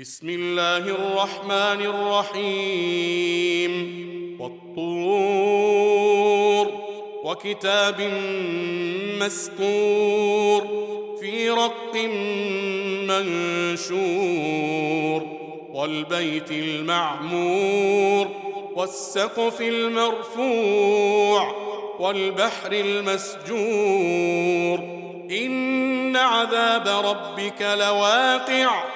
بسم الله الرحمن الرحيم. والطور وكتاب مسكور في رق منشور. والبيت المعمور والسقف المرفوع والبحر المسجور. إن عذاب ربك لواقع.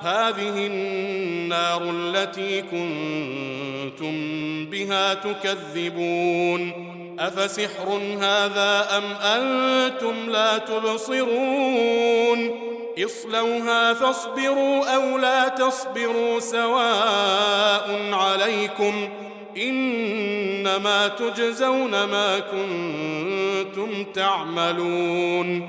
هذه النار التي كنتم بها تكذبون. أفسحر هذا أم أنتم لا تبصرون؟ اصلوها فاصبروا أو لا تصبروا سواء عليكم. إنما تجزون ما كنتم تعملون.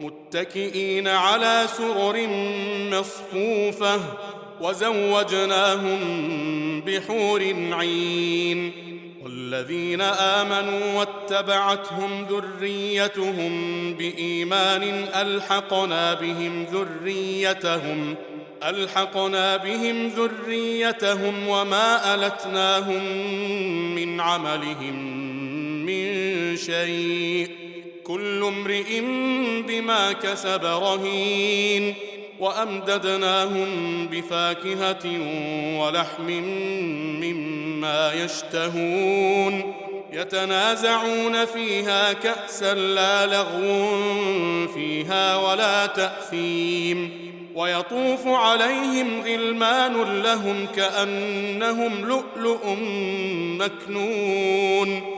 متكئين على سرر مصفوفة وزوجناهم بحور عين والذين آمنوا واتبعتهم ذريتهم بإيمان ألحقنا بهم ذريتهم ألحقنا بهم ذريتهم وما ألتناهم من عملهم من شيء كل امرئ بما كسب رهين وأمددناهم بفاكهة ولحم مما يشتهون يتنازعون فيها كأسا لا لغو فيها ولا تأثيم ويطوف عليهم غلمان لهم كأنهم لؤلؤ مكنون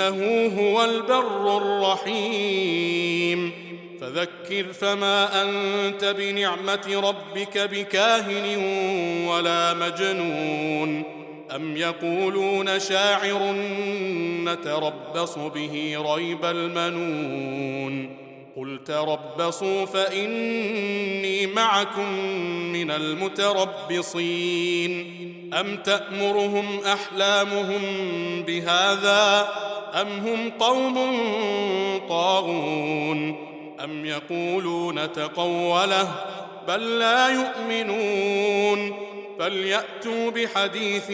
إنه هو البر الرحيم. فذكر فما أنت بنعمة ربك بكاهن ولا مجنون. أم يقولون شاعر نتربص به ريب المنون. قل تربصوا فإني معكم من المتربصين. أم تأمرهم أحلامهم بهذا؟ ام هم قوم طاغون أم يقولون تقوله بل لا يؤمنون فليأتوا بحديث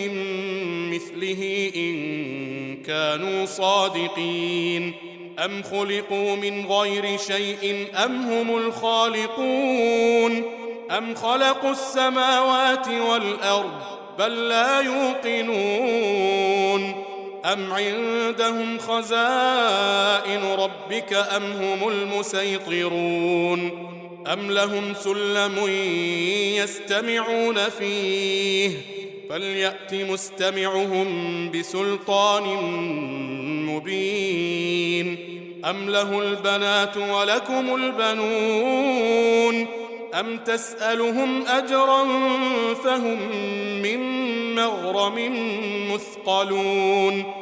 مثله إن كانوا صادقين أم خلقوا من غير شيء أم هم الخالقون أم خلقوا السماوات والأرض بل لا يوقنون أم عندهم خزائن ربك أم هم المسيطرون أم لهم سلم يستمعون فيه فليأت مستمعهم بسلطان مبين أم له البنات ولكم البنون أم تسألهم أجرا فهم من مغرم مثقلون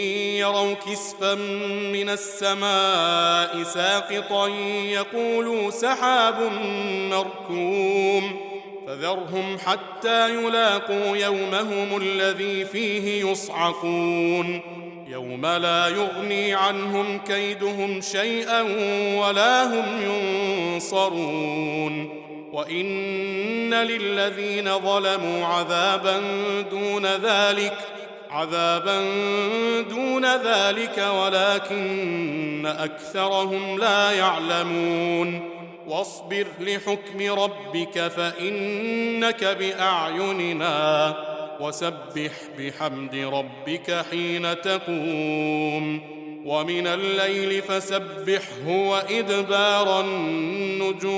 يروا كسفا من السماء ساقطا يقولوا سحاب مركوم فذرهم حتى يلاقوا يومهم الذي فيه يصعقون يوم لا يغني عنهم كيدهم شيئا ولا هم ينصرون وإن للذين ظلموا عذابا دون ذلك عذابا دون ذلك ولكن أكثرهم لا يعلمون. واصبر لحكم ربك فإنك بأعيننا. وسبح بحمد ربك حين تقوم. ومن الليل فسبحه وإدبار النجوم.